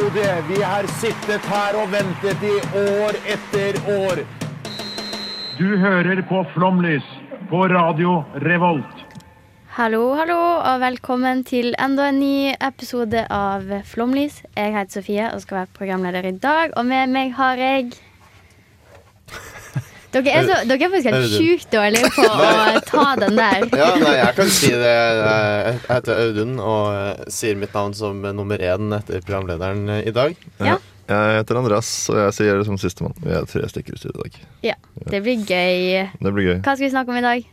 er. Vi har sittet her og ventet i år etter år. Du hører på Flomlys på Radio Revolt. Hallo, hallo, og velkommen til enda en ny episode av Flomlys. Jeg heter Sofie og skal være programleder i dag, og med meg har jeg Dere er, så, dere er faktisk helt sjukt dårlige på å ta den der. Ja, nei, jeg kan si det. Jeg heter Audun og eh, sier mitt navn som nummer én etter programlederen eh, i dag. Ja. Jeg heter Andreas, og jeg sier det som sistemann. Vi er tre stykker i studio i dag. ja, det blir gøy. Det blir gøy. Hva skal vi snakke om i dag?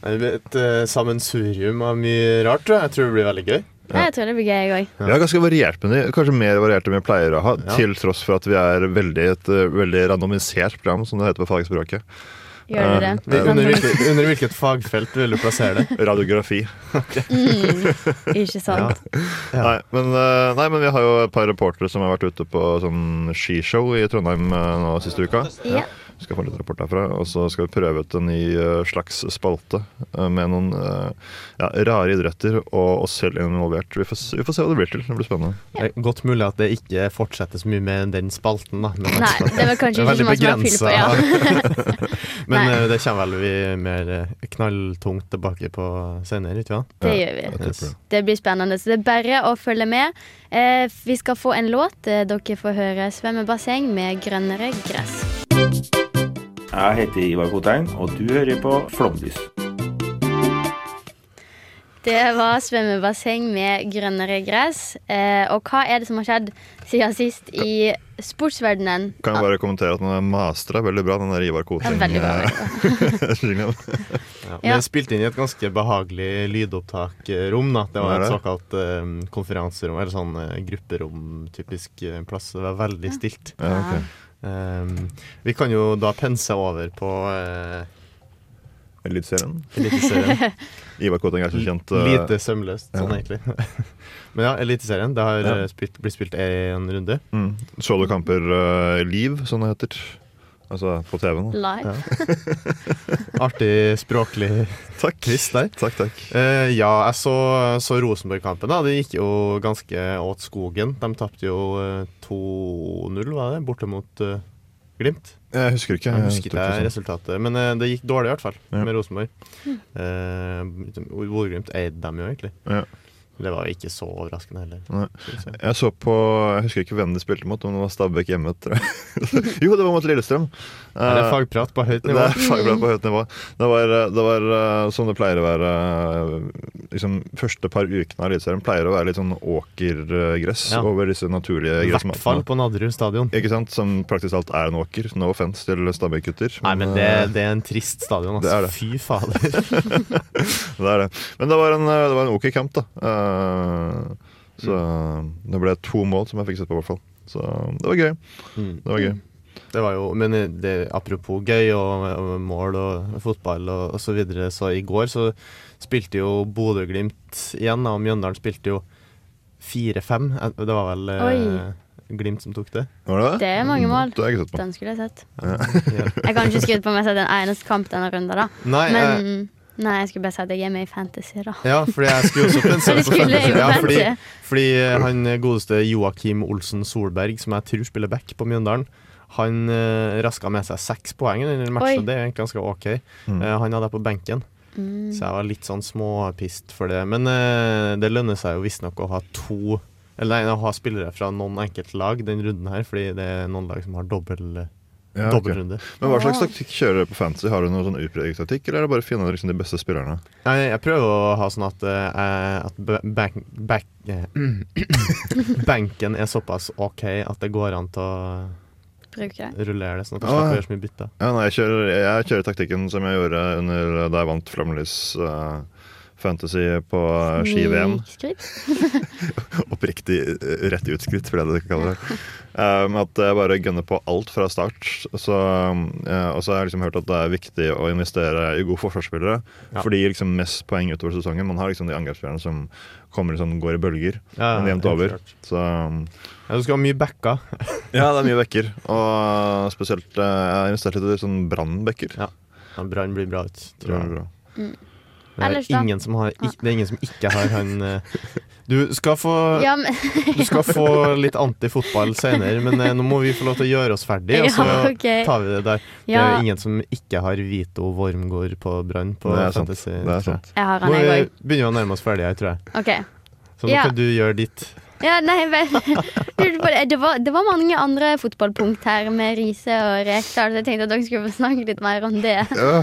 Det blir Et uh, sammensurium av mye rart, tror jeg. Jeg tror det blir veldig gøy. Jeg tror det blir gøy, jeg òg. Vi har ganske variert med de, kanskje mer variert enn vi pleier å ha, Ja. til tross for at vi er veldig, et eh, veldig randomisert program, som det heter på fagspråket. Gjør det det? Det- Under hvilket, under hvilket fagfelt vil du plassere det? Radiografi. Mm, ikke sant? Ja. Nei, men, eh, nei, men vi har jo et par reportere som har vært ute på sånn skishow i Trondheim eh, nå siste uka. Ja. Skal få litt rapport derfra. Og så skal vi prøve ut en ny eh, slags spalte eh, med noen eh, ja, rare idretter og oss selv involvert. Vi får, vi får se hva det blir til. Det blir spennende. Det er godt mulig at det ikke fortsetter så mye med den spalten, da. Men, Nei, det var kanskje Det er ikke så veldig var på. Ja. Men Nei. det kommer vel vi mer knalltungt tilbake på senere, ikke sant? Det gjør vi. det. Blir spennende, så det er bare å følge med. Eh, vi skal få en låt. Dere får høre 'Svømmebasseng' med grønnere gress. Jeg heter Ivar Koteng, og du hører på Flomlys. Det var 'Svømmebasseng' med grønnere gress. Eh, og hva er det som har skjedd siden sist i sportsverdenen? Kan jeg bare kommentere at den er mastra veldig bra, den der Ivar Ja, Koting. veldig bra. eh. Ja. Ja. Det er spilt inn i et ganske behagelig lydopptakrom. da Det var et såkalt eh, konferanserom, eller sånn eh, grupperom, typisk eh, plass. Det var veldig stilt. ja, ok. Um, vi kan jo da pense over på uh, Eliteserien. Eliteserien. Ivar Kåten er så kjent uh, Lite sømløst, sånn ja. egentlig. Men ja, Eliteserien. Det har Ja. eh, spilt, blitt spilt en runde. mm. Så du kamper uh, liv, som det heter? Altså på TV-en. Live. Artig språklig Takk. twist der. Takk, takk. Eh, ja, jeg så, så Rosenborg-kampen. da Det gikk jo ganske åt skogen. De tapte jo eh, 2-0, var det, borte mot uh, Glimt. Jeg husker ikke. Jeg husker ikke det sånn. resultatet, men eh, det gikk dårlig i hvert fall Ja. med Rosenborg. Uh, Bodø-Glimt eide dem jo egentlig. Ja. Det var ikke så overraskende heller. Nei. jeg. Så på Jeg husker ikke hvem de spilte mot, om det var Stabæk hjemme. Tror jeg. jo, det var mot Lillestrøm. Er det er fagprat på høyt Det nivå? er fagprat på høyt nivå. Det var, det var eh, som det pleier å være eh, liksom, Første par ukene av Eliteserien pleier å være litt sånn åkergress Ja. over disse naturlige I hvert fall på Nadderud stadion. Ikke sant? Som praktisk talt er en åker. No offense til Stabæk-gutter. Nei, men det, det er en trist stadion. Det Altså. det. Fy fader. det er det. Men det var en, det var en ok kamp, da. Eh, så det ble to mål som jeg fikk sett på, i hvert fall. Så det var gøy. Mm. Det var gøy. Det var jo, men det, apropos gøy og, og mål og fotball og, osv. så videre, så i går så spilte jo Bodø-Glimt igjen, og Mjøndalen spilte jo 4-5. Eh, Det var vel eh, Oi. Glimt som tok det. Var det det? Det er mange mål. Det sett på. Den skulle jeg sett. Ja. Jeg kan ikke skryte på meg selv den eneste kamp denne runden, da. Nei, eh, Men nei, jeg skulle bare si at jeg er med i Fantasy, da. ja, fordi jeg skulle også pensere på fantasy. Ja, fordi, fordi eh, han godeste Joakim Olsen Solberg, som jeg tror spiller back på Mjøndalen, han uh, raska med seg seks poeng i den matchen. Oi. Det er egentlig ganske OK. Mm. Uh, han hadde jeg på benken. Mm. Så jeg var litt sånn småpist for det. Men uh, det lønner seg jo visstnok å ha to Eller nei, å ha spillere fra noen enkeltlag den runden her, fordi det er noen lag som har dobbel, Ja, okay. Men Hva slags Ah. taktikk kjører du på Fantasy? Har du noen sånn utpreget taktikk, eller er det bare å finne liksom, de beste spillerne? Jeg, jeg prøver å ha sånn at, uh, at ba- bank, back, eh, benken er såpass OK at det går an til å Bruker det. rullere det, sånn at jeg Ah, slipper å gjøre så mye bytte. Ja, nei, jeg, kjører, jeg kjører taktikken som jeg gjorde under, da jeg vant Flammelys uh, fantasy på ski-VM. Oppriktig eh, rett utskritt, for det er det kalle det. Um, at jeg bare gønner på alt fra start. Så, eh, og så har jeg liksom hørt at det er viktig å investere i gode forsvarsspillere. Ja. For de gir liksom mest poeng utover sesongen. Man har liksom de angrepsspillerne som kommer liksom, går i bølger. Ja, men jevnt over. Så um, Ja, du skal ha mye backer. ja, det er mye backer. Og spesielt uh, jeg har investert litt i sånn brannbacker. Ja. Ja, Brann blir bra ut, tror jeg. bra. Det er, ingen som har, det er ingen som ikke har han eh, Du skal få Ja, men Du skal få litt antifotball senere, men eh, nå må vi få lov til å gjøre oss ferdig, og så Ja, ok. tar vi det der. Det er er ingen som ikke har Vito Wormgård på Brann på Det er sant. Fantasy. Det er sant. Nå er- begynner vi å nærme oss ferdig her, tror jeg. Okay. Så nå Ja. kan du gjøre ditt. Ja, nei, men, det. Var, det var mange andre fotballpunkt her med Riise og Rekdal, så jeg tenkte at dere skulle få snakke litt mer om det. Ja.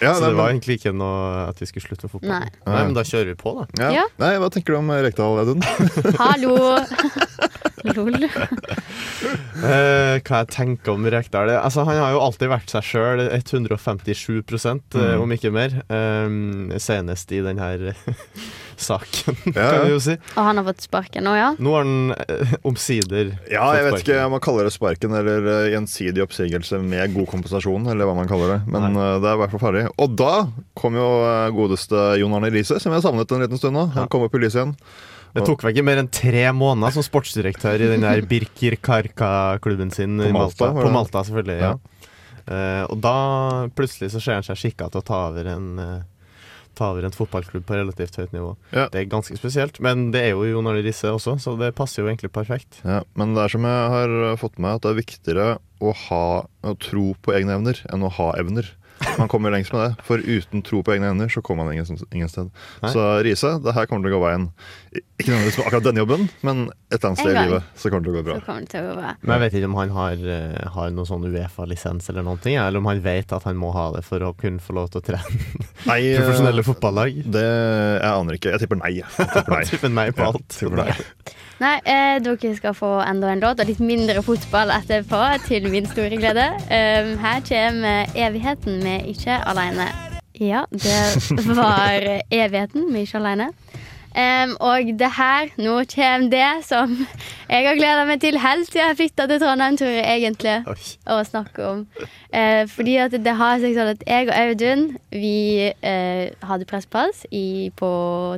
Ja, Så det var egentlig ikke noe at vi skulle slutte med fotball. Nei. Nei, men da kjører vi på, da. ja. Ja. Nei, hva tenker du om Rekdal, Audun? Hallo! Lol. Eh, hva jeg tenker om Rekdal det- altså, Han har jo alltid vært seg sjøl 157 eh, Mm. om ikke mer. Um, senest i denne saken, Ja, kan vi jo si. Og han har fått sparken nå, ja? Nå har han eh, omsider Ja, jeg vet ikke om man kaller det sparken eller gjensidig oppsigelse med god kompensasjon, eller hva man kaller det. Men Nei. eh, det er i hvert fall ferdig. Og da kom jo godeste Jon Arne Riise, som jeg har savnet en liten stund nå. Han Ja. kom opp i lyset igjen. Det tok vel ikke mer enn tre måneder som sportsdirektør i den der Birkir Karka-klubben sin På Malta, Malta. På? Malta, selvfølgelig. ja. Uh, og da plutselig så ser han seg skikka til å ta over en uh, Ta over en fotballklubb på relativt høyt nivå. Ja. Det er ganske spesielt, men det er jo Jon Arne Risse også, så det passer jo egentlig perfekt. Ja, men det er som jeg har fått med meg, at det er viktigere å ha å tro på egne evner enn å ha evner. Man kommer lengst med det, for uten tro på egne evner så kommer man ingen, ingen sted. Nei. Så Riise, det her kommer til å gå veien. Ikke nødvendigvis med akkurat denne jobben, men et eller annet sted i livet så kommer det til å gå Så bra. kommer det til å gå bra. Men jeg vet ikke om han har, eh, har noen sånn Uefa-lisens eller noe, eller om han vet at han må ha det for å kunne få lov til å trene Nei, eh, profesjonelle fotballag. Det Jeg aner ikke. Jeg tipper nei. Jeg tipper nei. Tipper nei på Ja, alt. tipper nei. Eh, dere skal få enda en låt og litt mindre fotball etterpå, til min store glede. Um, her kommer Evigheten med Ikke aleine. Ja, det var Evigheten med Ikke aleine. Um, og det her, nå kommer det som jeg har gleda meg til helt siden jeg flytta til Trondheim, tror jeg egentlig Oi. å snakke om. Uh, fordi at det har seg sånn at jeg og Audun Vi uh, hadde presspass i, på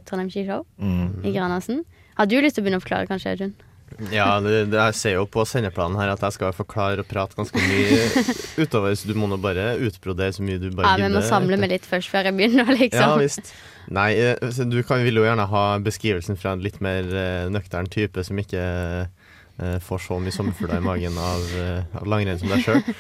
Trondheim Skishow Mm. i Granasen. Har du lyst til å begynne å forklare, kanskje, Audun? Ja, det, det, jeg ser jo på sendeplanen her at jeg skal forklare og prate ganske mye utover, så du må nå bare utbrodere så mye du bare Ja, Vi må samle meg litt først før jeg begynner, liksom. Ja visst. Nei, eh, du kan, vil jo gjerne ha beskrivelsen fra en litt mer eh, nøktern type som ikke eh, får så mye sommerfugler i magen av, eh, av langrenn som deg sjøl.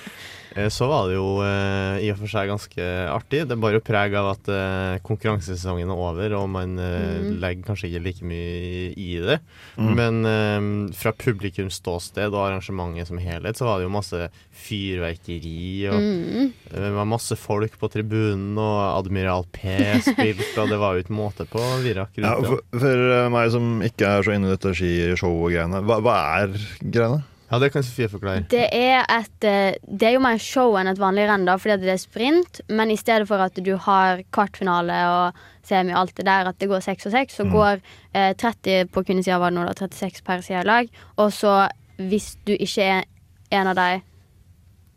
Så var det jo eh, i og for seg ganske artig. Det bar jo preg av at eh, konkurransesesongen er over, og man eh, Mhm. legger kanskje ikke like mye i det. Mm. Men eh, fra publikums ståsted og arrangementet som helhet, så var det jo masse fyrverkeri og Mm. det var masse folk på tribunen, og Admiral P spilte, og det var jo ikke måte på Virak rundt. Ja, for, for eh, meg som ikke er så inne i dette skishow-greiene, hva, hva er greiene? Ja, det kan Sofie forklare. Det er et eh, Det er jo mer show enn et vanlig renn, da, fordi det er sprint. Men i stedet for at du har kvartfinale og semi og alt det der, at det går seks og seks, så Mm. går eh, 30 på kvinnesida var det nå, da, 36 per side lag. Og så, hvis du ikke er en av de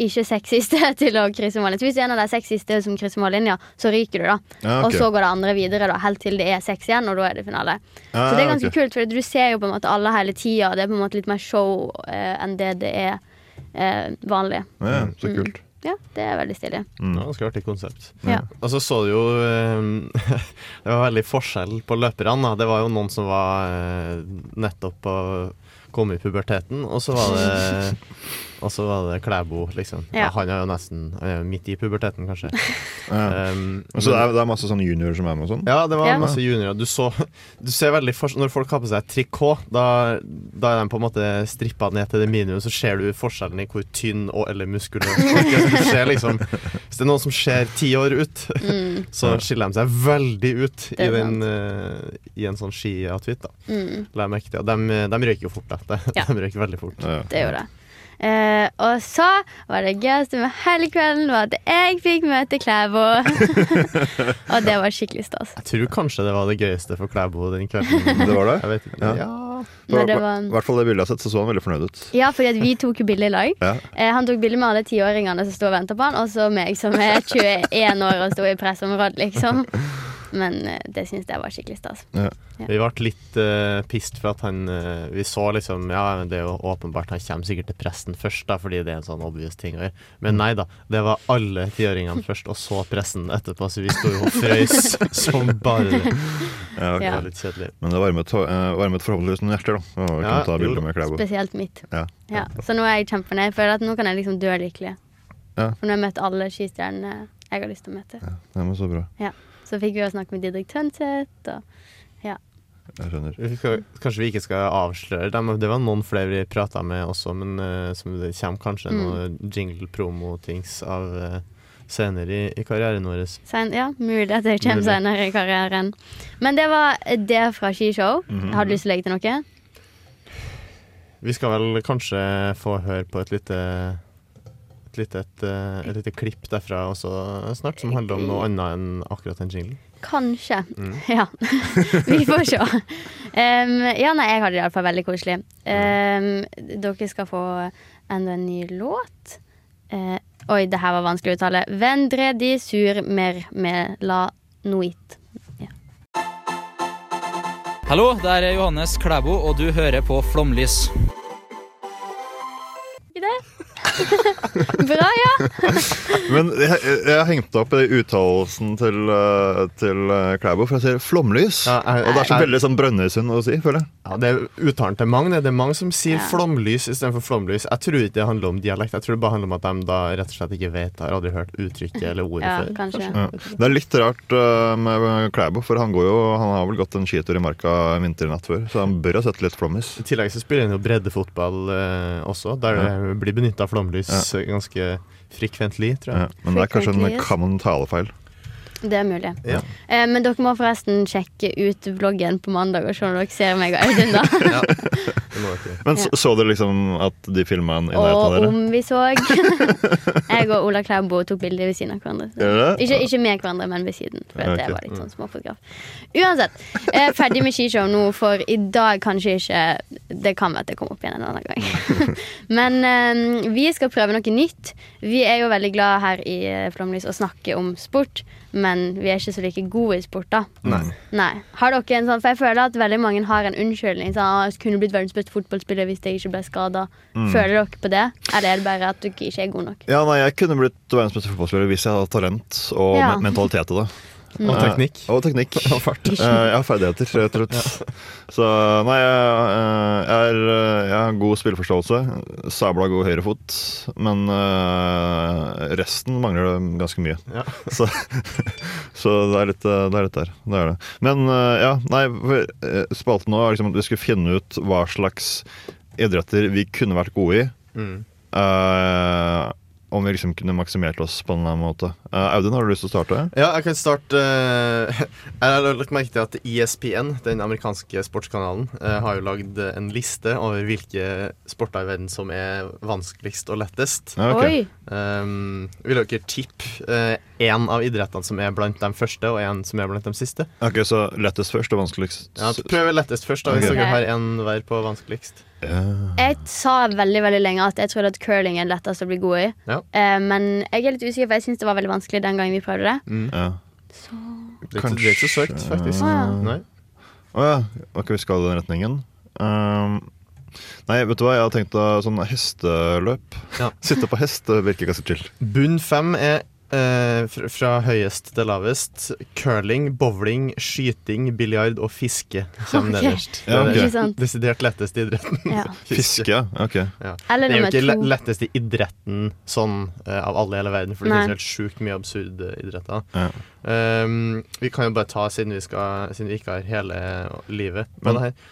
ikke seks siste til å krysse mållinja. Så hvis en av de seks siste som krysser mållinja, så ryker du, da. Ja, Og så går det andre videre, da, helt til det er seks igjen, og da er det finale. Ja, Så det er ganske okay. kult, for du ser jo på en måte alle hele tida. Det er på en måte litt mer show eh, enn det det er eh, vanlig. Ja, så Mm. kult. Ja, det er veldig stilig. Mm. Ja, ganske artig konsept. Ja. Og så så du jo eh, Det var veldig forskjell på løperne. Det var jo noen som var eh, nettopp å komme i puberteten, og så var det Og så var det Klæbo, liksom. Ja. Ja. han er jo nesten han er midt i puberteten, kanskje. Ja. Um, Så det er, det er masse sånne juniorer som er med og sånn? Ja, det var Ja. masse juniorer. Du, så, du ser veldig forskjell Når folk har på seg trikot, da, da er de på en måte strippa ned til det minimum, så ser du forskjellen i hvor tynn og eller muskuløs folk er. Du ser liksom Hvis det er noen som ser ti år ut, Mm, så skiller de seg veldig ut i, den, uh, i en sånn ski-outfit. da mm, La jeg merke til. Og de, de røyker jo fort, da. De, Ja. de røyker veldig fort. Ja. det gjør det. Eh, og så var det gøyeste med hele kvelden var at jeg fikk møte Klæbo. og det var skikkelig stas. Jeg tror kanskje det var det gøyeste for Klæbo den kvelden. Det var det? Jeg vet ikke. Ja. Ja. I var- hvert fall det bildet jeg har sett, så så han veldig fornøyd ut. Ja, fordi vi tok jo bilde i lag. Ja. Eh, han tok bilde med alle tiåringene som sto og venta på han, og så meg som er 21 år og sto i pressområdet, liksom. Men eh, det syns jeg var skikkelig stas. Vi ble litt uh, pissed for at han uh, Vi så liksom Ja, det er jo åpenbart han kommer sikkert til pressen først, da, fordi det er en sånn obvious ting å gjøre. Men nei da. Det var alle tiåringene først, og så pressen etterpå. Så vi sto jo og frøys som bare det. Ja, okay. Ja. litt kjedelig. Men det varmet, varmet forhåpentligvis noen hjerter, da. Ja, ta jo med Klæbo. Spesielt mitt. Ja. Ja, så nå er jeg kjempefornøyd. Jeg føler at nå kan jeg liksom dø lykkelig. Ja. For nå har jeg møtt alle skistjernene jeg har lyst til å møte. Ja, var så bra. Så fikk vi jo snakke med Didrik Tønseth og Jeg skjønner. Vi skal, kanskje vi ikke skal avsløre dem. Det var noen flere vi prata med også, men uh, som det kommer kanskje Mm. noen jingle-promo-tings av uh, senere i, i karrieren vår. sen, Ja, mulig at det kommer Mulig. senere i karrieren. Men det var det fra skishow. Mhm. Har du lyst til å legge til noe? Vi skal vel kanskje få høre på et lite et lite, et, eh, et lite klipp derfra også snart, som handler om noe annet enn akkurat en jingle. Kanskje. Mm. Ja. vi får se. Um, ja, nei, jeg har det iallfall veldig koselig. Um, dere skal få enda en ny låt. Uh, oi, det her var vanskelig å uttale. Vendre di sur mer med la noit. Hallo, det er Johannes Klæbo, og du hører på Flomlys. Bra, ja! Men jeg, jeg har hengt opp i uttalelsen til, eh, til eh, Klæbo, for jeg sier flomlys. Ja, jeg- og det er så jeg- veldig sånn Brønnøysund å si, føler jeg. Ja, Det er uttalen til mange. Det er mange som sier Ja. flomlys istedenfor flomlys. Jeg tror ikke det handler om dialekt. Jeg tror det bare handler om at de da rett og slett ikke vet, har aldri hørt uttrykket eller ordet Ja, før. kanskje. Ja. Det er litt rart eh, med Klæbo, for han, går jo, han har vel gått en skitur i marka vinternatt før, så han bør ha sett litt flomlys. I tillegg så spiller han jo breddefotball også, der det blir benytta flomlys eh, ganske frekventlig, tror Ja. jeg. Men det er kanskje en common talefeil. Det er mulig. Ja. Eh, men dere må forresten sjekke ut vloggen på mandag og se om dere ser meg og Audun, da. Ja. Men så, så dere liksom at de filma en i nærheten av Og dere? om vi så Jeg og Ola Klæbo tok bilder ved siden av hverandre. Ikke, ikke med hverandre, men ved siden. For Ja, det var litt sånn småfotograf. Uansett. Eh, ferdig med skishow nå, for i dag kanskje ikke Det kan være at det kommer opp igjen en annen gang. men eh, vi skal prøve noe nytt. Vi er jo veldig glad her i eh, Flomlys å snakke om sport, men vi er ikke så like gode i sport, da. Nei. Nei. Har dere en sånn, for jeg føler at veldig mange har en unnskyldning. Sånn, «Ah, jeg kunne blitt verdens beste fotballspiller hvis jeg ikke ble skada. Mm. Føler dere på det? Eller er det bare at dere ikke er gode nok? Ja, nei, Jeg kunne blitt verdens beste fotballspiller hvis jeg hadde talent og Ja. mentalitet til det. Og teknikk. Og teknikk. Og fart. Eh, jeg har ferdigheter, rett og slett. Så nei, jeg, eh, jeg, er, eh, jeg har god spilleforståelse. Sabla god høyrefot. Men uh, resten mangler det ganske mye. Ja. Så, så det er litt det er litt der. Det er det. Men uh, ja, nei, spalten nå er liksom at vi skulle finne ut hva slags idretter vi kunne vært gode i. Mm. Eh, om vi liksom kunne maksimert oss på en måten. måte. Eh, Audun, har du lyst til å starte? Ja, jeg kan starte uh, Jeg har lagt merke til at ESPN, den amerikanske sportskanalen, uh, har jo lagd en liste over hvilke sporter i verden som er vanskeligst og lettest. Ja, okay. Oi! Um, vil dere tippe én av idrettene som er blant de første, og én som er blant de siste? Ok, Så lettest først og vanskeligst Ja, Prøv lettest først, da, hvis okay. dere har én hver på vanskeligst. Jeg sa veldig veldig lenge at jeg trodde at curling er lettest å bli god i. Ja. Eh, men jeg er litt usikker, for jeg syns det var veldig vanskelig den gangen vi prøvde det. Ja. Så Det er ikke, det er ikke så søkt, faktisk. Å, ja. Å ja. Ok, vi skal i den retningen. Um, nei, vet du hva, jeg har tenkt å sånn hesteløp. Ja. Sitte på hest virker ganske chill. Bunn fem er eh, fra, fra høyest til lavest. Curling, bowling, skyting, biljard og fiske kommer okay. nederst. Ja, okay. Det er? Desidert letteste idretten. Ja. Fiske, ja. Ok. Eller Det er jo ikke to. letteste idretten sånn eh, av alle i hele verden, for det finnes helt sjukt mye absurde idretter. Ja. Um, vi kan jo bare ta, siden vi, skal, siden vi ikke har hele livet på Men- det her,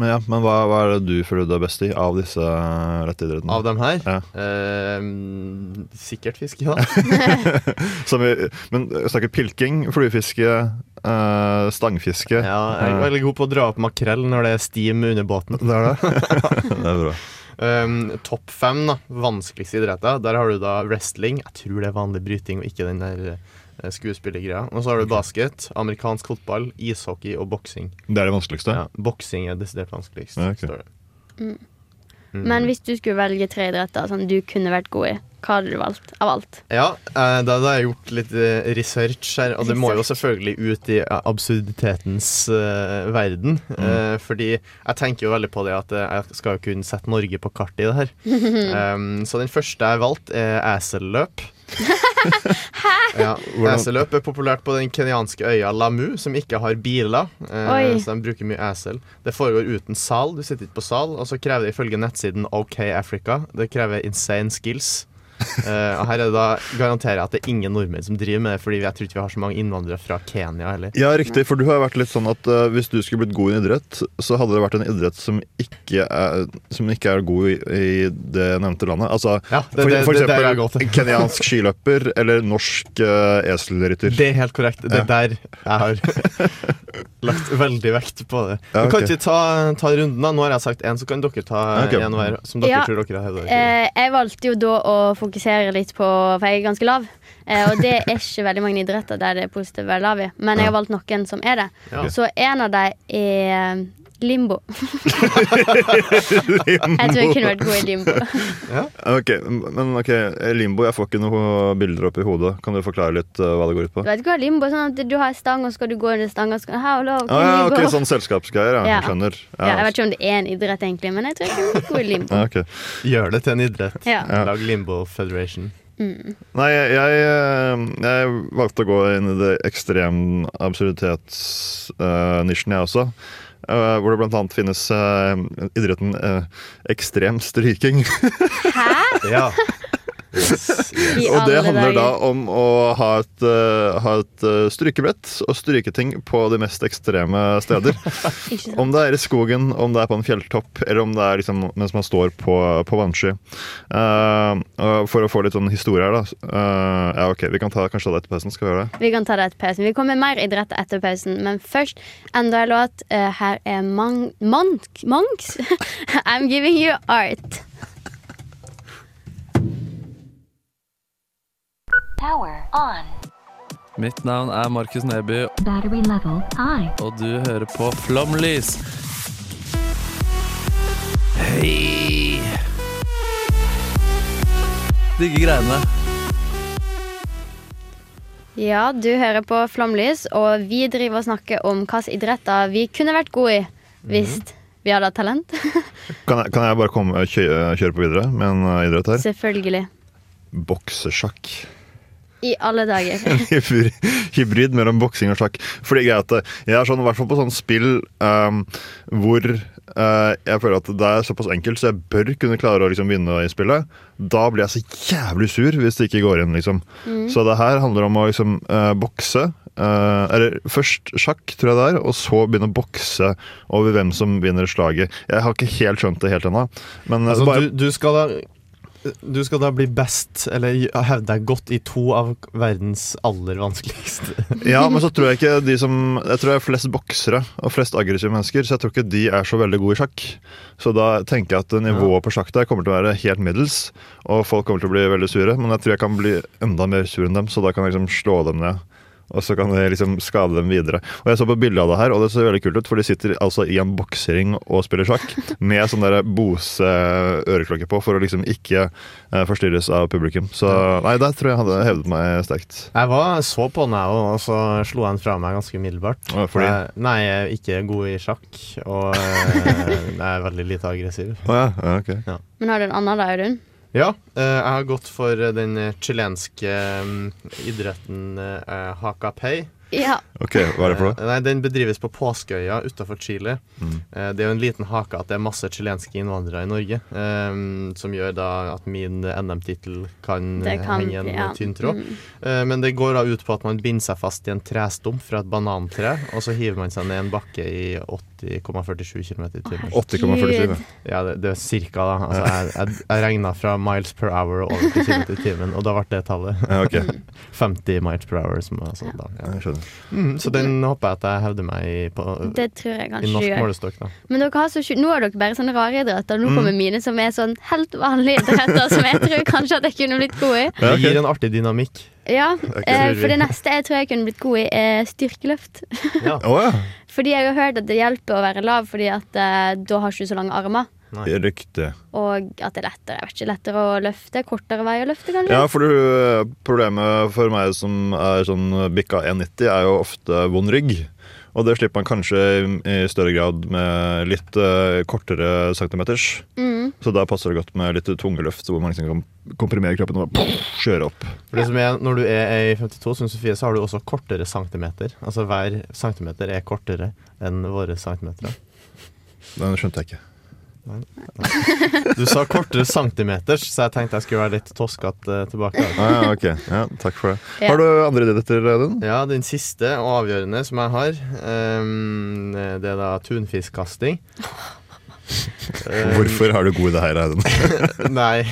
Men, ja, men hva, hva er det du føler du er best i av disse lette idrettene? av dem her Ja. Eh, Sikkert fiske, ja. Som vi, men snakker pilking, fluefiske, eh, stangfiske. Ja, jeg er veldig god på å dra opp makrell når det er stim under båten. Det er det? det er bra. Um, Topp fem da, vanskeligste idretter. Der har du da wrestling. Jeg tror det er vanlig bryting og ikke den der eh, skuespillergreia. Og så har du basket, amerikansk fotball, ishockey og boksing. Det er det vanskeligste? Ja, boksing er desidert vanskeligst. Ja, okay. står det. Mm. Mm. Men hvis du skulle velge tre idretter som du kunne vært god i, hva hadde du valgt av alt? Ja, eh, da, hadde har jeg gjort litt eh, research her, og det må jo selvfølgelig ut i eh, absurditetens uh, verden. Eh, fordi jeg tenker jo veldig på det at eh, jeg skal jo kunne sette Norge på kartet i det her. Um, så den første jeg har valgt, er eselløp. ja, Hvordan- Eselløp er populært på den kenyanske øya Lamu, som ikke har biler. Eh, Oi. så de bruker mye esel. Det foregår uten sal, du sitter ikke på sal. Og så krever det ifølge nettsiden OK Africa Det krever insane skills. Eh, og her er det da garanterer jeg at det er ingen nordmenn som driver med det, Fordi jeg tror ikke vi har så mange innvandrere fra Kenya heller. Ja, riktig. For du har vært litt sånn at uh, hvis du skulle blitt god i en idrett, så hadde det vært en idrett som ikke er, som ikke er god i, i det nevnte landet. Altså Ja, det- for, det- for det eksempel kenyansk skiløper eller norsk uh, eselrytter. Det er helt korrekt. Det Ja. er der jeg har lagt veldig vekt på det. Ja, Men Kan ikke ta, ta runden, da? Nå har jeg sagt én, så kan dere ta én okay. hver. Som dere Ja. tror dere har hevda. Eh, jeg valgte jo da å fokusere litt på For jeg er ganske lav. Eh, og det er ikke veldig mange idretter der det er positivt å være lav i. Men jeg har valgt noen som er det. Ja. Så en av dem er limbo. Jeg tror jeg kunne vært god i limbo. Ok, Men ok, limbo, jeg får ikke noen bilder opp i hodet. Kan du forklare litt uh, hva det går ut på? Du vet hva limbo er sånn at du har en stang, og så skal du gå under stanga. Skal, how low, Ah, ja, can you ok. Sånn selskapsgreier, ja. Ja. Jeg skjønner. Ja, jeg vet ikke om det er en idrett, egentlig, men jeg tror jeg kunne vært god i limbo. Ja, okay. Gjør det til en idrett. Ja. Lag Limbo Federation. Mm. Nei, jeg, jeg, eh, jeg valgte å gå inn i det ekstrem absurditetsnisjen, jeg også. Eh, hvor det annet finnes eh, idretten eh, ekstrem stryking. Hæ? Ja. Og det handler da om å ha et, eh, ha et eh, strykebrett og stryke ting på de mest ekstreme steder. Om det er i skogen, om det er på en fjelltopp, eller om det er liksom mens man står på, på vannsky. Uh, for å få litt sånn historie her, da. Uh, ja, ok, Vi kan ta kanskje ta det etter pausen. Skal vi gjøre det? Vi kan ta det etter pausen. Vi kommer med mer idrett etter pausen, men først enda en låt. Uh, her er Mang Monk Monks. I'm giving you art. Power on. Mitt navn er Markus Neby, Battery level high. og du hører på Flomlys. Hei! Digge greiene. Ja, du hører på Flomlys, og vi driver og snakker om hvilke idretter vi kunne vært gode i hvis vi hadde hatt talent. Kan jeg, kan jeg bare komme, kjøre, kjøre på videre med en eh, idrett her? Selvfølgelig. Boksesjakk. I alle dager. Hybrid- Hybrid mellom boksing og sjakk. Fordi greit, at Jeg er sånn, i hvert fall på sånn spill um, hvor uh, jeg føler at det er såpass enkelt, så jeg bør kunne klare å liksom, vinne i spillet. Da blir jeg så jævlig sur hvis det ikke går inn, liksom. Så det her handler om å liksom uh, bokse. Uh, eller først sjakk, tror jeg det er, og så begynne å bokse over hvem som vinner slaget. Jeg har ikke helt skjønt det helt ennå. Men Altså, bare, du, du skal da du skal da bli best, eller hevde deg godt, i to av verdens aller vanskeligste. Ja, men så tror jeg ikke de som Jeg tror jeg er flest boksere og flest aggressive mennesker, så jeg tror ikke de er så veldig gode i sjakk. Så da tenker jeg at nivået på sjakk der kommer til å være helt middels, og folk kommer til å bli veldig sure. Men jeg tror jeg kan bli enda mer sur enn dem, så da kan jeg liksom slå dem ned. Og så kan det liksom skade dem videre. Og Jeg så på bildet av det her, og det ser veldig kult ut. For de sitter altså i en boksering og spiller sjakk med sånn der Bose-øreklokke på for å liksom ikke eh, forstyrres av publikum. Så nei, der tror jeg hadde hevet meg sterkt. Jeg var så på den, jeg òg, og så slo jeg den fra meg ganske umiddelbart. Fordi? Jeg- Nei, jeg er ikke god i sjakk, og eh, jeg er veldig lite aggressiv. Oh, ja, ja, ok. Men har du en annen da, Audun? Ja, eh, jeg har gått for eh, den eh, chilenske eh, idretten haka hakapei. Ja. Ok, hva er det for noe? Eh, Nei, Den bedrives på Påskeøya utenfor Chile. Mm. Eh, det er jo en liten hake at det er masse chilenske innvandrere i Norge, um, som gjør da at min NM-tittel kan, kan henge en ja. tynn tråd. Mm. Eh, men det går da ut på at man binder seg fast i en trestump fra et banantre, og så hiver man seg ned en bakke i 80,47 km i timen. 80,47. Ja, det, det er cirka, da. Altså, jeg jeg, jeg regna fra miles per hour over til kilometer i timen, og da ble det tallet. Ja, okay. 50 miles per hour. Som, altså, da, ja. Jeg skjønner. Mm, så den håper jeg at jeg hevder meg i, på, Det tror jeg i kanskje norsk målestokk. Men dere har så, nå har dere bare sånne rare idretter. Nå Mm. kommer mine som er sånn helt vanlige idretter, som jeg tror kanskje at jeg kunne blitt god i. Det gir en artig dynamikk. Ja, eh. For det neste jeg tror jeg kunne blitt god i, er styrkeløft. Ja. Oh, ja. Fordi jeg har hørt at det hjelper å være lav, fordi at eh, da har ikke du så lange armer. Riktig. Og at det er lettere jeg vet ikke, lettere å løfte. Kortere vei å løfte, kanskje. Ja, for du, problemet for meg som er sånn bikka 1,90, er jo ofte vond rygg. Og det slipper man kanskje i- i større grad med litt uh, kortere centimeters. Mm. Så da passer det godt med litt tunge løft, hvor man liksom kan komprimere kroppen og bare kjøre opp. For det som er, når du er i 52, som Sofie, så har du også kortere centimeter. Altså hver centimeter er kortere enn våre centimeter. Den skjønte jeg ikke. Du sa kortere centimeters, så jeg tenkte jeg skulle være litt toskete eh, tilbake. Ah, ja, ok. Ja, takk for det. Ja. Har du andre idretter, Audun? Ja, den siste og avgjørende som jeg har, um, det er da tunfiskkasting. Hvorfor har du god i det her, Audun? Nei,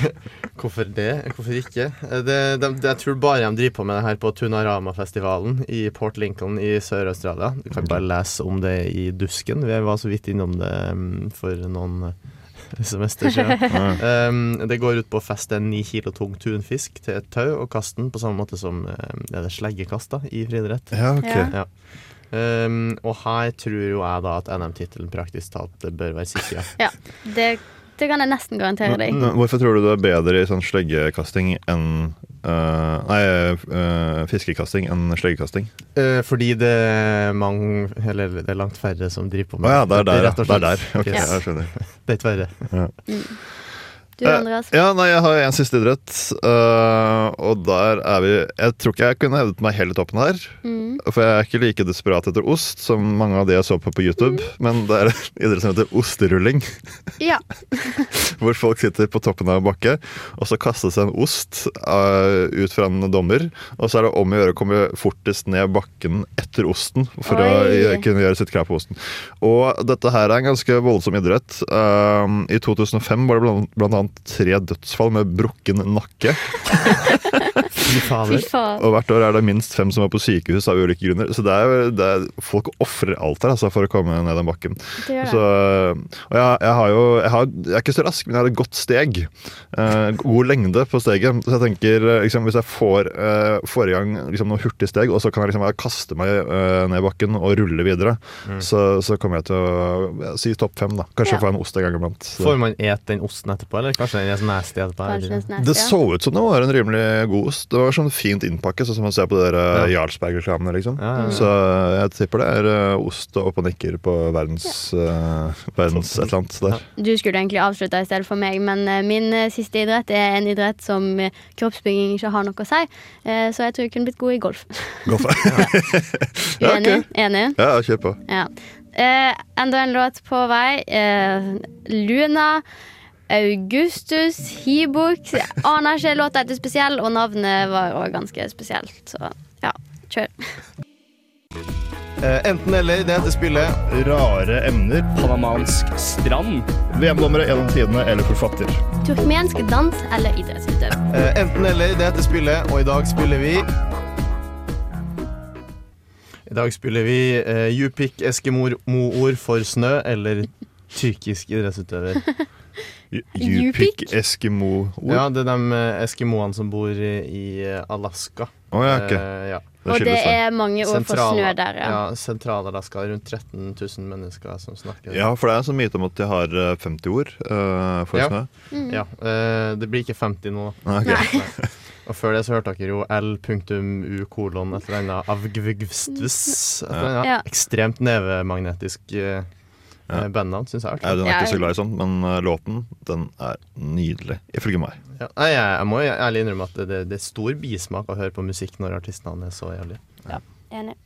hvorfor det? Hvorfor ikke? Eh, Det, de, de, jeg tror bare de driver på med det her på Tunarama-festivalen i Port Lincoln i Sør-Australia. Du kan bare lese om det i Dusken. Vi var så vidt innom det mm, for noen eh, semester siden. um, det går ut på å feste en ni kilo tung tunfisk til et tau og kaste den på samme måte som er det sleggekast da, i friidrett. Ja, ok. Ja. Um, og her tror jo jeg da at NM-tittelen praktisk talt bør være sikra. Ja, det, det kan jeg nesten garantere deg. N- Hvorfor tror du du er bedre i sånn sleggekasting enn uh, Nei, uh, fiskekasting enn sleggekasting? Uh, fordi det er mange Eller det er langt færre som driver på med Å ja, det er der, ja. rett og Det er der. Ok, Yes. jeg skjønner. Det er ikke verre. Ja. Du, Andreas? Eh, Ja, nei, jeg har en siste idrett, Uh, og der er vi Jeg tror ikke jeg kunne hevdet meg helt i toppen her. Mm. For jeg er ikke like desperat etter ost som mange av de jeg så på på YouTube. Men det er en idrett som heter osterulling. Ja. Hvor folk sitter på toppen av en bakke, og så kastes en ost uh, ut fra en dommer. Og så er det om å gjøre å komme fortest ned bakken etter osten for Oi. å kunne gjøre sitt krav på osten. Og dette her er en ganske voldsom idrett. Uh, I 2005 var det blant, blant annet tre dødsfall med brukken nakke. Fy fader. Faen. Og hvert år er det minst fem som er på sykehus av ulike grunner. Så det er, det er, folk ofrer alt her altså, for å komme ned den bakken. Det gjør det. Så, og jeg, jeg har jo jeg, har, jeg er ikke så rask, men jeg har et godt steg. Eh, god lengde på steget. Så jeg tenker eh, liksom, hvis jeg får, eh, får i gang liksom, noen hurtig steg, og så kan jeg liksom, bare kaste meg eh, ned bakken og rulle videre, Mm. så, så kommer jeg til å ja, si topp fem. da Kanskje Ja. få en ost en gang iblant. Så- Får man et den osten etterpå, eller kanskje den er så nasty etterpå? Er Det så ut som det var en rimelig god ost. Det var sånn fint innpakket, sånn som man ser på dere der, Ja. Jarlsberg-reklamene. Liksom. Ja, ja, ja. Så jeg tipper det er eh, ost og opp og nikker på verdens, uh, verdens et eller annet der. Du skulle egentlig avslutta i stedet for meg, men eh, min siste idrett er en idrett som kroppsbygging ikke har noe å si. Eh, så jeg tror jeg kunne blitt god i golf. golf. Uenig? Enig? Ja, kjør på. Ja. Eh, enda en låt på vei. Eh, Luna. Augustus, Hibok. Aner ikke. Låta heter spesiell, og navnet var òg ganske spesielt. Så ja, kjør. Eh, enten eller, det heter spillet. Rare emner. Panamansk strand. VM-dommere gjennom tidene eller forfatter. Turkmensk dans eller idrettsutøver. Eh, enten eller, det heter spillet, og i dag spiller vi I dag spiller vi eh, Jupik Eskimo-ord for snø eller tyrkisk idrettsutøver. Jupik Eskimo-ord. Ja, det er de eh, eskimoene som bor i, i eh, Alaska. Oh, ja, okay. uh, ja. Det Og det er mange ord for snø der, ja. ja. Sentral-Alaska. Rundt 13 000 mennesker som snakker. Ja, for det er en sånn myte om at de har eh, 50 ord uh, for Ja. snø. Mm. Ja, Uh, det blir ikke 50 nå. da. Okay. Nei. Og før det så hørte dere jo L.U kolon et eller annet avgvgvstvs. Et eller annet ekstremt nevemagnetisk uh, Ja. bandnavn, syns jeg. er artig. Audun er ikke så glad i sånn, men eh, låten den er nydelig, ifølge meg. Ja. Nei, jeg, jeg må jo ærlig innrømme at det, det er stor bismak å høre på musikk når artistene er så jævlig. Ja, Enig.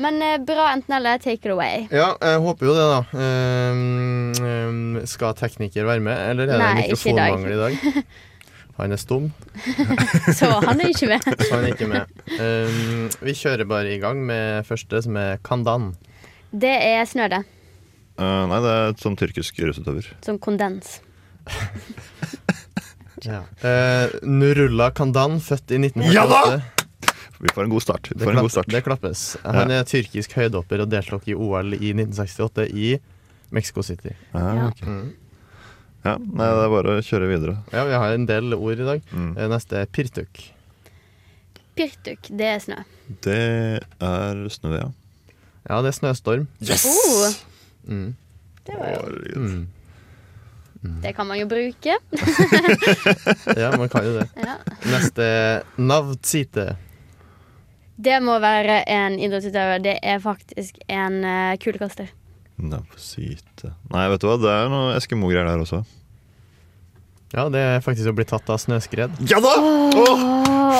Men eh, bra enten eller. Take it away. Ja, jeg håper jo det, da. Um, ehm, skal tekniker være med, eller er det mikrofonmangel i dag? Han er stum, Så han er ikke med. så han er ikke med. Um, vi kjører bare i gang med første, som er Kandan. Det er snø, det. Eh, nei, det er et sånn tyrkisk russetøver. Som kondens. Ja. uh, Nurullah Kandan, født i 1948. Ja da! Vi får en god start. Vi Det, får en god start. det klappes. Han er tyrkisk høydehopper og deltok i OL i 1968 i Mexico City. Ja, okay. Mm. Ja, nei, det er bare å kjøre videre. Ja, vi har en del ord i dag. Mm. Eh, Neste er pirtuk. Pirtuk, det er snø. Det er snø, ja. Ja, det er snøstorm. Yes! Oh, Mm. det, var jo, mm. Mm. det kan man jo bruke. Ja, man kan jo det. Ja. Neste navtsite. Det må være en idrettsutøver. Det er faktisk en uh, kulekaster. Navsite Nei, vet du hva, det er noe Eskimo-greier der også. Ja, det er faktisk å bli tatt av snøskred. Ja da! Oh,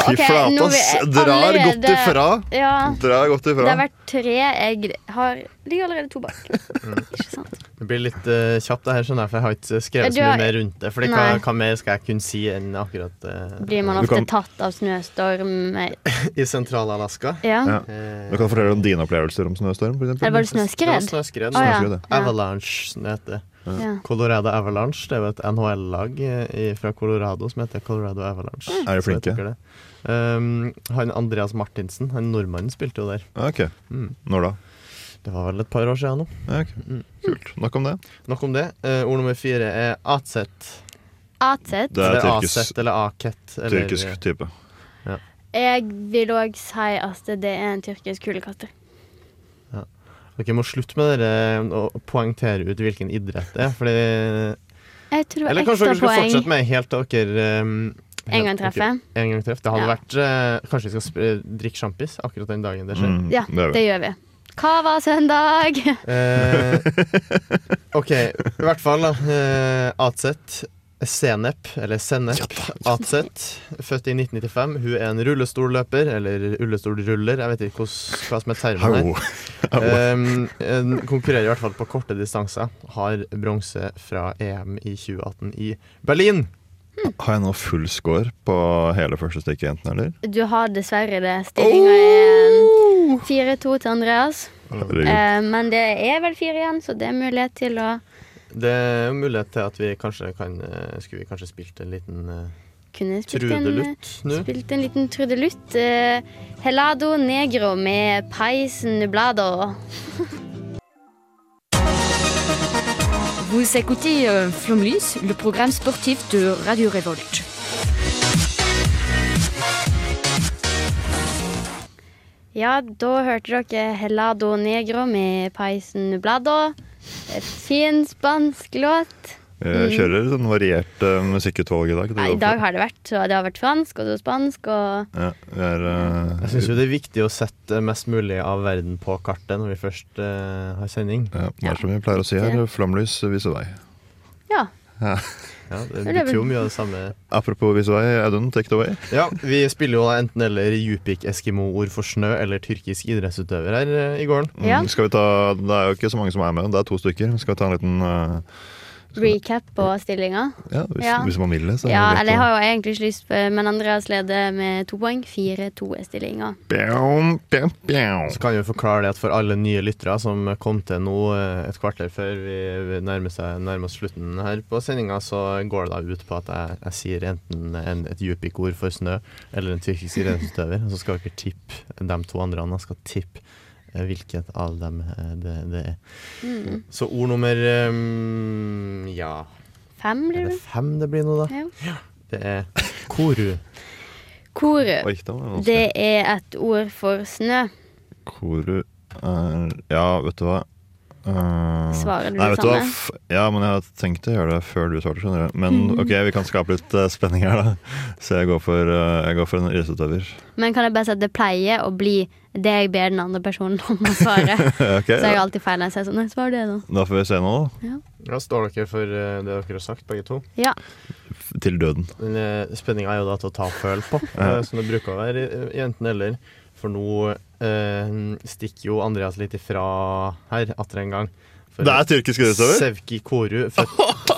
fy okay, flate, ass! Drar allerede- godt ifra. Ja, Drar godt ifra. det har vært tre. Jeg har, ligger allerede to bak. Mm. Ikke sant? Det blir litt uh, kjapt, det her, skjønner jeg, for jeg har ikke skrevet så mye mer rundt det. For hva, hva mer skal jeg kunne si enn akkurat uh, Blir man ofte kan- tatt av snøstorm? i Sentral-Alaska? Ja. Ja. Eh, Du kan fortelle om dine opplevelser om snøstorm, eksempel. Eller var det Det var snøskred? snøskred. Ja. Snøskred, ja. Avalanche, som det heter. Ja. Colorado Avalanche. Det er jo et NHL-lag eh, fra Colorado som heter Colorado Avalanche. Er de flinke? det. Um, han Andreas Martinsen, han nordmannen, spilte jo der. Ok. Mm. Når da? Det var vel et par år siden nå. Okay. ok. Mm. Kult. Nok om det. Nok om det. Uh, ord nummer fire er atset. Atset. Det er Eller tyrkisk, aset eller aket. Eller, tyrkisk type. Jeg vil òg si at det er en tyrkisk kulekaster. Dere må slutte med dere å poengtere ut hvilken idrett det er. Fordi, Jeg tror eller kanskje dere skal fortsette med helt til dere um, En gang treffe. En gang treff. Det hadde Ja. vært uh, Kanskje vi skal drikke sjampis akkurat den dagen det skjer. Mm, Ja, det det gjør vi. Hva var søndag. Eh, OK, i hvert fall, da. Uh, Atset. Senep, eller Sennep Atseth, født i 1995. Hun er en rullestolløper, eller rullestolruller, jeg vet ikke hos, hva som er termen her. Um, konkurrerer i hvert fall på korte distanser. Har bronse fra EM i 2018 i Berlin. Har jeg nå full score på hele første stikket, enten eller? Du har dessverre det. Stillinga er 4-2 til Andreas. Eh, men det er vel fire igjen, så det er mulighet til å Det er jo mulighet til at vi kanskje kan eh, Skulle vi kanskje spilt en liten uh, kunne spilt en, trudelutt nå? spilt en liten trudelutt. Eh, Helado negro med pais nublado. Vous écoutez euh, Flomlys, le programme sportif de Radio Révolte. Ja, da hørte dere Helado negro med Paisen nublado. Et fin spansk låt. Jeg kjører sånn variert uh, musikkutvalg i dag. Det Ja, I dag har det vært så det har vært fransk og så spansk og ja, er, uh, Jeg syns jo det er viktig å sette mest mulig av verden på kartet når vi først uh, har sending. ja, det er som vi pleier å si her, flomlys viser vei. Ja. Ja. Ja, det er betyr jo mye av det samme. Apropos Visuai, Audun, take it away. Ja, vi spiller jo da enten eller Jupik-eskimo-ord for snø eller tyrkisk idrettsutøver her eh, i gården. Mm, Skal vi ta, det er jo ikke så mange som er med, det er to stykker. Skal vi ta en liten eh, recap på stillinga. Ja, hvis, Ja. hvis man vil det. Så Ja, det eller jeg har jo egentlig ikke lyst på Men Andreas leder med to poeng. 4-2 er stillinga. Så kan vi forklare det at for alle nye lyttere som kom til nå eh, et kvarter før vi nærmer, seg, nærmer oss slutten her på sendinga, så går det da ut på at jeg, jeg sier enten en, et Jupik-ord for snø eller en tyrkisk idrettsutøver. Og så skal dere tippe, de to andre andre skal tippe eh, hvilket av dem eh, det, det er. Mm. Så ord nummer um, Ja, Fem, blir det det? fem det blir nå, da? Ja. Det er koru. Koru. Oi, det. Det er et ord for snø. Koru er Ja, vet du hva. Eh, Svarer du nei, det vet du samme? Ja, men jeg har tenkt å gjøre det før du svarte. skjønner du Men Mhm. ok, vi kan skape litt eh, spenning her, da. Så jeg går for, eh, jeg går for en idrettsutøver. Men kan jeg bare si at det pleier å bli det jeg ber den andre personen om å svare. okay, Så jeg ja. har alltid feil når jeg sier sånn. Nei, svar det, da. Da får vi se nå, da. Ja. Da står dere for det dere har sagt, begge to. ja. Til døden. Men spenninga er jo da til å ta føl på, Ja. som det bruker å være enten eller. For nå stikker jo Andreas litt ifra her atter en gang. For Det er tyrkisk idrettsutøver? Sevki Koru, født,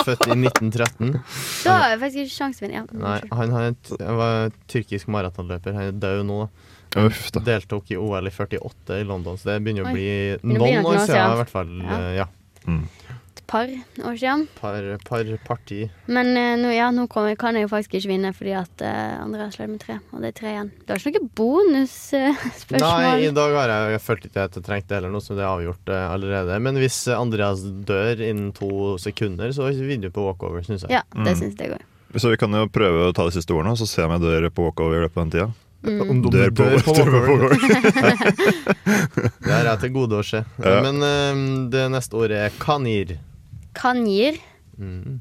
født i 1913. Da har jeg faktisk ikke sjansen til å. Ja. Nei, han, har et, han var tyrkisk maratonløper. Han er død nå. da. Uff da. Deltok i OL i 48 i London, så det begynner å bli Oi. noen år siden. Ja, I hvert fall, Ja. eh, ja. Mm. Par år siden. Par, par parti. Men eh, nå, ja, nå kommer, kan jeg jo faktisk ikke vinne fordi at uh, Andreas slår med tre. Og det er tre igjen. Du har ikke noe bonusspørsmål? Nei, i dag har jeg, jeg følt ikke at jeg trengte det heller, noe som det er avgjort eh, allerede. Men hvis eh, Andreas dør innen to sekunder, så vinner du på walkover, syns jeg. Ja, det syns jeg òg. Så vi kan jo prøve å ta de siste ordene, så se om jeg dør på walkover i løpet av den tida. Mm. Om du Dør på- dør på walkover. det har jeg til gode å se. Ja. Men uh, det neste ordet er kanir. Kanjer. Mm.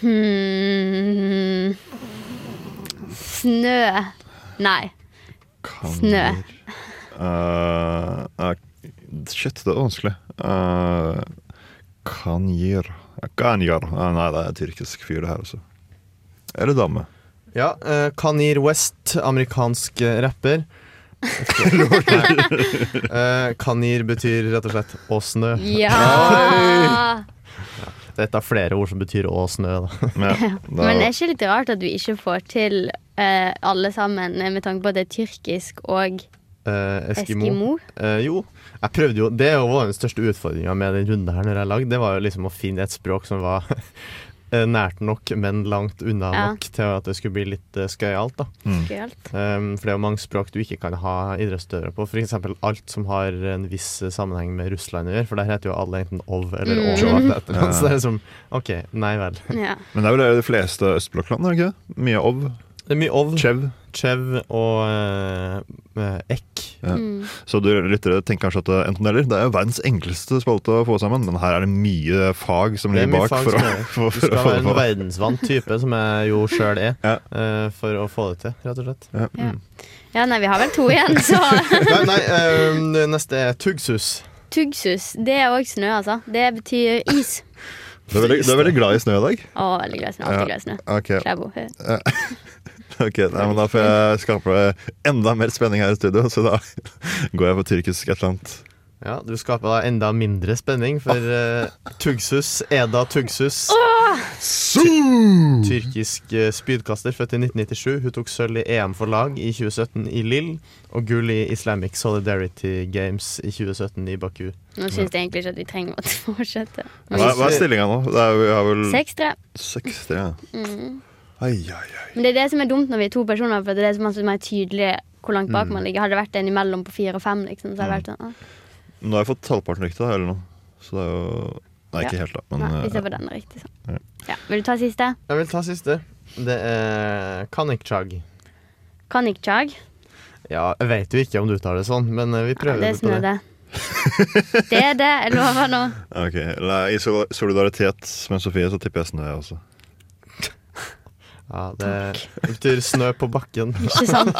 Hmm. Snø. Nei. Snø. Uh, uh, shit, det er vanskelig. Uh, Kanjir Kanjar. Uh, nei, det er tyrkisk fyr, det her også. Eller dame. Ja, Uh, Kanir West, amerikansk eh, rapper. Eh, kanir betyr rett og slett å snø. Ja! Det er et av flere ord som betyr å snø. Da. Men er ikke litt rart at vi ikke får til uh, alle sammen, eh, med tanke på at det er tyrkisk og uh, Eskimo. Eskimo? Eh, jo, jeg prøvde jo Det var den største utfordringa med den runden her når jeg lagde. Det var jo liksom å finne et språk som var nært nok, men langt unna Ja. nok til at det skulle bli litt uh, skøyalt. da. Mm. Skøyalt. Um, for det er jo mange språk du ikke kan ha idrettsdører på. F.eks. alt som har en viss eh, sammenheng med Russland å gjøre, for der heter jo alle enten ov eller Mm. ov. eller et. Ja. Så det er liksom OK, nei vel. Ja. Men det er vel de fleste østblokkland, er det ikke? Mye ov. Det er mye ov. Chev. Chev og uh, Eck. Ja. Mm. Så du lyttere tenker kanskje at eh, enten eller. Det er jo verdens enkleste spalte å få sammen, men her er det mye fag som er ligger bak. for som å, for, for, Du skal å få være en verdensvant type, som jeg jo sjøl er, Ja. uh, for å få det til, rett og slett. Ja. mm. ja, nei, vi har vel to igjen, så Nei, nei uh, neste er Tugsus. Tugsus. det er òg snø, altså. Det betyr is. Du er, veldig, du er veldig glad i snø i dag? Å, veldig glad i snø. Alltid glad i snø. Okay. Klæbo. Ok, nei, men Da får jeg skape enda mer spenning her i studio, så da går jeg på tyrkisk et eller annet. Ja, du skaper da enda mindre spenning, for uh, Tugsus, Eda Tuggsus Tyrkisk eh, spydkaster, født i 1997. Hun tok sølv i EM for lag i 2017 i Lill, og gull i Islamic Solidarity Games i 2017 i Baku. Nå syns jeg egentlig ikke at vi trenger å fortsette. Hva, hva er stillinga nå? Det er, vi har vel 6-3. 6-3, ja. Mm. Ai, ai, ai. Men det er det som er dumt når vi er to personer, for det er så masse mer tydelig hvor langt bak Mm. man ligger. Hadde det vært en imellom på fire og fem, liksom, så hadde det vært sånn ah. Nå har jeg fått halvparten riktig, da, eller noe. Så det er jo Nei, ikke Ja. helt, da. Men Nei, eh, hvis jeg får den riktig, så. ja. Ja. Vil du ta siste? Jeg vil ta siste. Det er Kanikchag. Kanikchag. Ja, jeg vet jo ikke om du tar det sånn, men vi vi Ja, prøver det er på det. det. Det er det. Jeg lover nå. Ok, I solidaritet med Sofie så tipper jeg snø, jeg også. Ja, det, Takk. betyr snø på bakken. Ikke sant?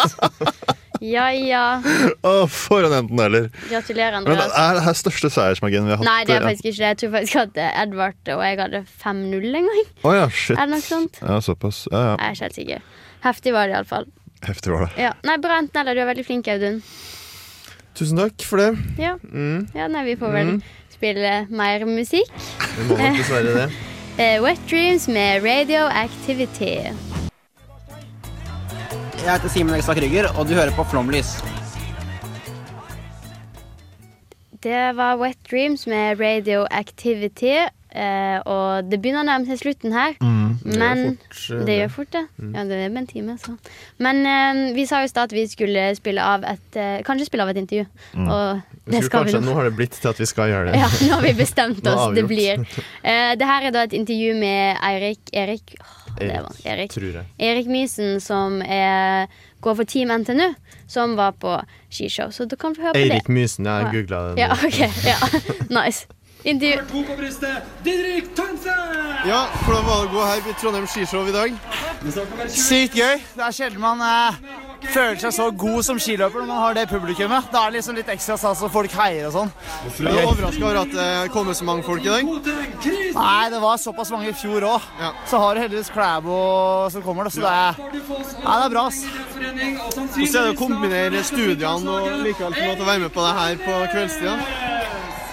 Ja ja. Oh, for en enten-eller! Gratulerer, Men Andreas. er det her største seiersmarginen vi har hatt? Nei, det er faktisk ikke det. Jeg tror faktisk at eh, Edvard og jeg hadde 5-0 en gang. Oh, ja, shit. Er det noe sånt? Ja, såpass. Ja, Jeg er ikke helt sikker. Heftig var det iallfall. Heftig var det. Ja. Nei, bra enten eller. Du er veldig flink, Audun. Tusen takk for det. Ja. Mm. ja, nei, vi får vel Mm. spille mer musikk. Vi må nok dessverre det. Eh, Wet Dreams med Radioactivity. Jeg heter Simen Ekstad Krüger, og du hører på Flomlys. Det var Wet Dreams med Radioactivity. Eh, og det begynner å nærme seg slutten her. Mm, det gjør men fort, eh, det gjør fort det. Mm. Ja, det er med en time, så. Men eh, vi sa jo i stad at vi skulle spille av et eh, Kanskje spille av et intervju. Mm. Og det skal vi nå. Nå har det blitt til at vi skal gjøre det. Ja, nå har vi bestemt oss. Det blir. Eh, det her er da et intervju med Eirik Erik oh, Erik, Erik. Erik Mysen, som er, går for Team NTNU, som var på skishow. Så du kan få høre på Erik det. Mysen, jeg googla det. Ja, ok. Ja. Nice. Intervju. To på brystet, Didrik Thomsen! Ja, hvordan var det å gå her i Trondheim skishow i dag? Sykt gøy. Det er sjelden man eh, føler seg så god som skiløper når man har det publikummet. Da er det liksom litt ekstra stas og folk heier og sånn. Du er overraska over at det kommer så mange folk i dag? Nei, det var såpass mange i fjor òg. Så har du heldigvis Klæbo som kommer, da, så det er, ja, det er bra. ass. Hvordan er det å kombinere studiene og likevel få lov til å være med på det her på kveldstida?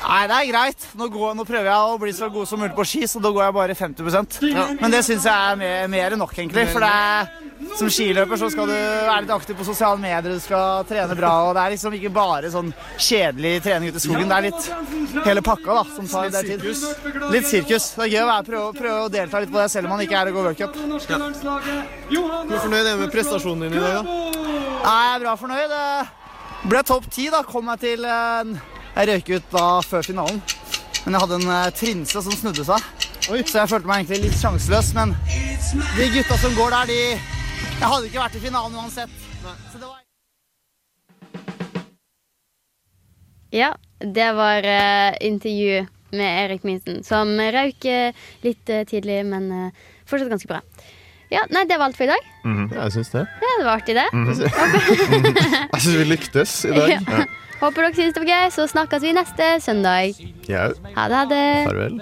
Nei, det er greit. Nå, går, nå prøver jeg å bli så god som mulig på ski, så da går jeg bare 50% Men det syns jeg er mer, mer enn nok, egentlig. For det er, som skiløper så skal du være litt aktiv på sosiale medier, du skal trene bra. og Det er liksom ikke bare sånn kjedelig trening ute i skogen. Det er litt hele pakka da, som tar litt tid. Litt sirkus. Det er gøy å være, prøve, prøve å delta litt på det, selv om man ikke er og går workup. Ja. Hvor fornøyd er du med prestasjonen din i dag, da? Nei, jeg er bra fornøyd. Det ble topp ti, da. Kom meg til eh, Jeg røyk ut da før finalen. Men jeg hadde en eh, trinse som snudde seg. Så jeg følte meg egentlig litt sjanseløs. Men de gutta som går der, de Jeg hadde ikke vært i finalen uansett. Så det var Ja, det var uh, intervju med Erik Minsen, som røyk uh, litt uh, tidlig, men fortsatt ganske bra. Ja, nei, det var alt for i dag. Ja, jeg syns det. Ja, det var artig, det. Jeg syns vi lyktes i dag. Ja. Håper dere synes det var gøy, så snakkes vi neste søndag. Ja. Ha det, ha det. Farvel.